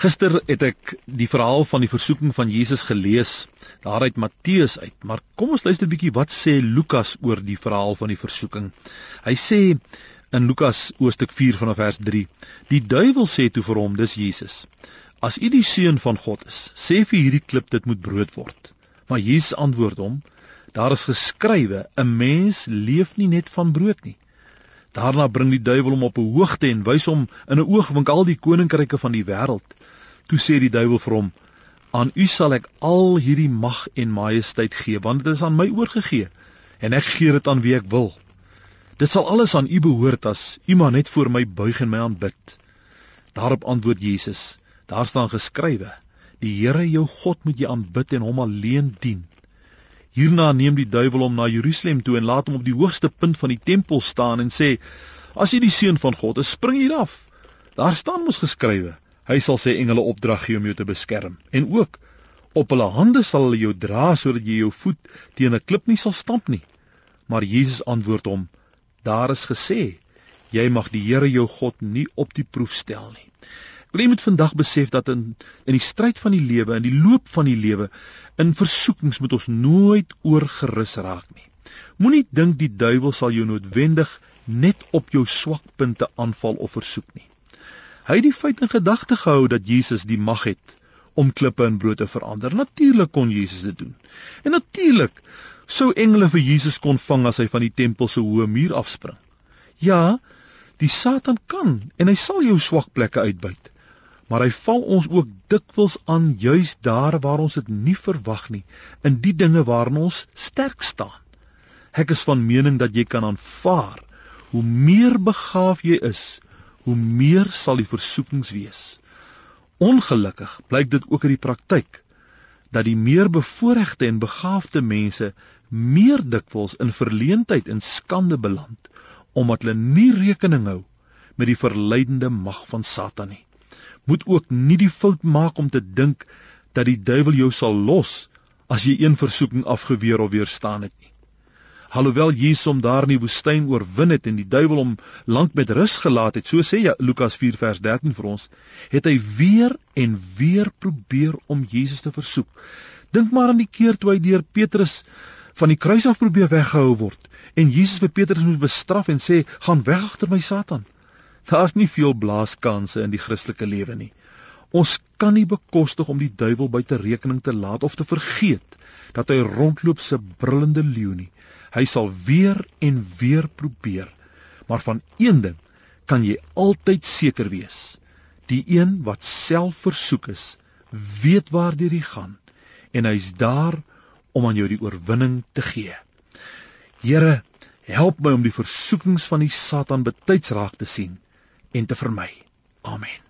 Gister het ek die verhaal van die versoeking van Jesus gelees daaruit Matteus uit, maar kom ons luister 'n bietjie wat sê Lukas oor die verhaal van die versoeking. Hy sê in Lukas hoofstuk 4 vanaf vers 3: Die duiwel sê toe vir hom, dis Jesus: As u die seun van God is, sê vir hierdie klip dit moet brood word. Maar Jesus antwoord hom: Daar is geskrywe: 'n mens leef nie net van brood nie. Daarna bring die duiwel hom op 'n hoogte en wys hom in 'n oogwink al die koninkryke van die wêreld. Toe sê die duiwel vir hom: "Aan u sal ek al hierdie mag en majesteit gee, want dit is aan my oorgegee en ek gee dit aan wie ek wil. Dit sal alles aan u behoort as u maar net voor my buig en my aanbid." Daarop antwoord Jesus: "Daar staan geskrywe: Die Here jou God moet jy aanbid en hom alleen dien." Hierna neem die duiwel hom na Jerusalem toe en laat hom op die hoogste punt van die tempel staan en sê: "As jy die seun van God is, spring hier af. Daar staan mos geskrywe: Hy sal sy engele opdrag gee om jou te beskerm en ook op hulle hande sal hulle jou dra sodat jy jou voet teen 'n klip nie sal stamp nie." Maar Jesus antwoord hom: "Daar is gesê: Jy mag die Here jou God nie op die proef stel nie." Wil jy moet vandag besef dat in in die stryd van die lewe, in die loop van die lewe, in versoekings moet ons nooit oorgerus raak nie. Moenie dink die duiwel sal jou noodwendig net op jou swakpunte aanval of versoek nie. Hy het die feit in gedagte gehou dat Jesus die mag het om klippe in brood te verander. Natuurlik kon Jesus dit doen. En natuurlik sou engele vir Jesus kon vang as hy van die tempel se hoë muur afspring. Ja, die Satan kan en hy sal jou swak plekke uitbuit maar hy val ons ook dikwels aan juis daar waar ons dit nie verwag nie, in die dinge waarin ons sterk staan. Ek is van mening dat jy kan aanvaar hoe meer begaaf jy is, hoe meer sal die versoekings wees. Ongelukkig blyk dit ook in die praktyk dat die meer bevoorregte en begaafde mense meer dikwels in verleentheid en skande beland omdat hulle nie rekening hou met die verleidende mag van Satan nie moet ook nie die fout maak om te dink dat die duiwel jou sal los as jy een versoeking afgeweer of weerstaan het nie. Alhoewel Jesus hom daar in die woestyn oorwin het en die duiwel hom lank met rus gelaat het, so sê ja Lukas 4 vers 13 vir ons, het hy weer en weer probeer om Jesus te versoek. Dink maar aan die keer toe hy deur Petrus van die kruis af probeer weggehou word en Jesus vir Petrus moet bestraf en sê: "Gaan weg agter my Satan." Daar's nie veel blaaskanse in die Christelike lewe nie. Ons kan nie bekostig om die duiwel buite rekening te laat of te vergeet dat hy rondloop se brullende leeu nie. Hy sal weer en weer probeer. Maar van een ding kan jy altyd seker wees. Die een wat self versoek is, weet waartoe hy gaan en hy's daar om aan jou die oorwinning te gee. Here, help my om die versoekings van die Satan betyds raak te sien en te vermy. Amen.